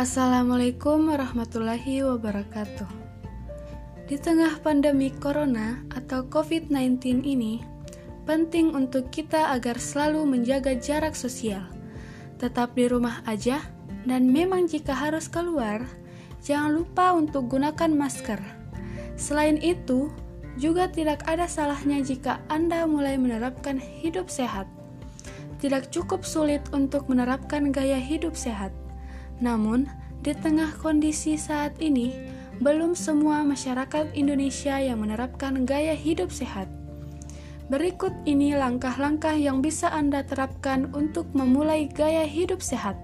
Assalamualaikum warahmatullahi wabarakatuh. Di tengah pandemi corona atau COVID-19 ini, penting untuk kita agar selalu menjaga jarak sosial. Tetap di rumah aja, dan memang jika harus keluar, jangan lupa untuk gunakan masker. Selain itu, juga tidak ada salahnya jika Anda mulai menerapkan hidup sehat. Tidak cukup sulit untuk menerapkan gaya hidup sehat namun, di tengah kondisi saat ini, belum semua masyarakat Indonesia yang menerapkan gaya hidup sehat. Berikut ini langkah-langkah yang bisa Anda terapkan untuk memulai gaya hidup sehat.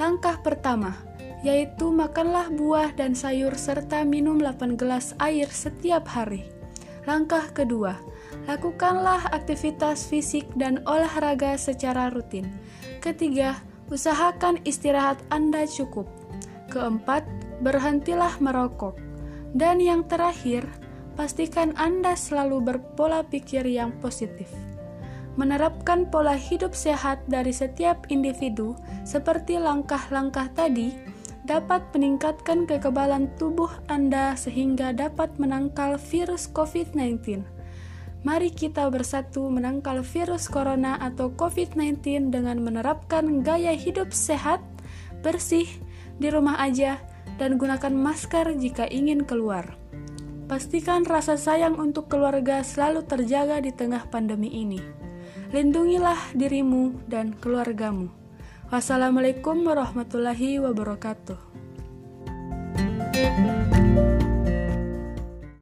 Langkah pertama, yaitu makanlah buah dan sayur serta minum 8 gelas air setiap hari. Langkah kedua, lakukanlah aktivitas fisik dan olahraga secara rutin. Ketiga, Usahakan istirahat Anda cukup. Keempat, berhentilah merokok. Dan yang terakhir, pastikan Anda selalu berpola pikir yang positif. Menerapkan pola hidup sehat dari setiap individu, seperti langkah-langkah tadi, dapat meningkatkan kekebalan tubuh Anda sehingga dapat menangkal virus COVID-19. Mari kita bersatu menangkal virus corona atau COVID-19 dengan menerapkan gaya hidup sehat, bersih, di rumah aja, dan gunakan masker jika ingin keluar. Pastikan rasa sayang untuk keluarga selalu terjaga di tengah pandemi ini. Lindungilah dirimu dan keluargamu. Wassalamualaikum warahmatullahi wabarakatuh.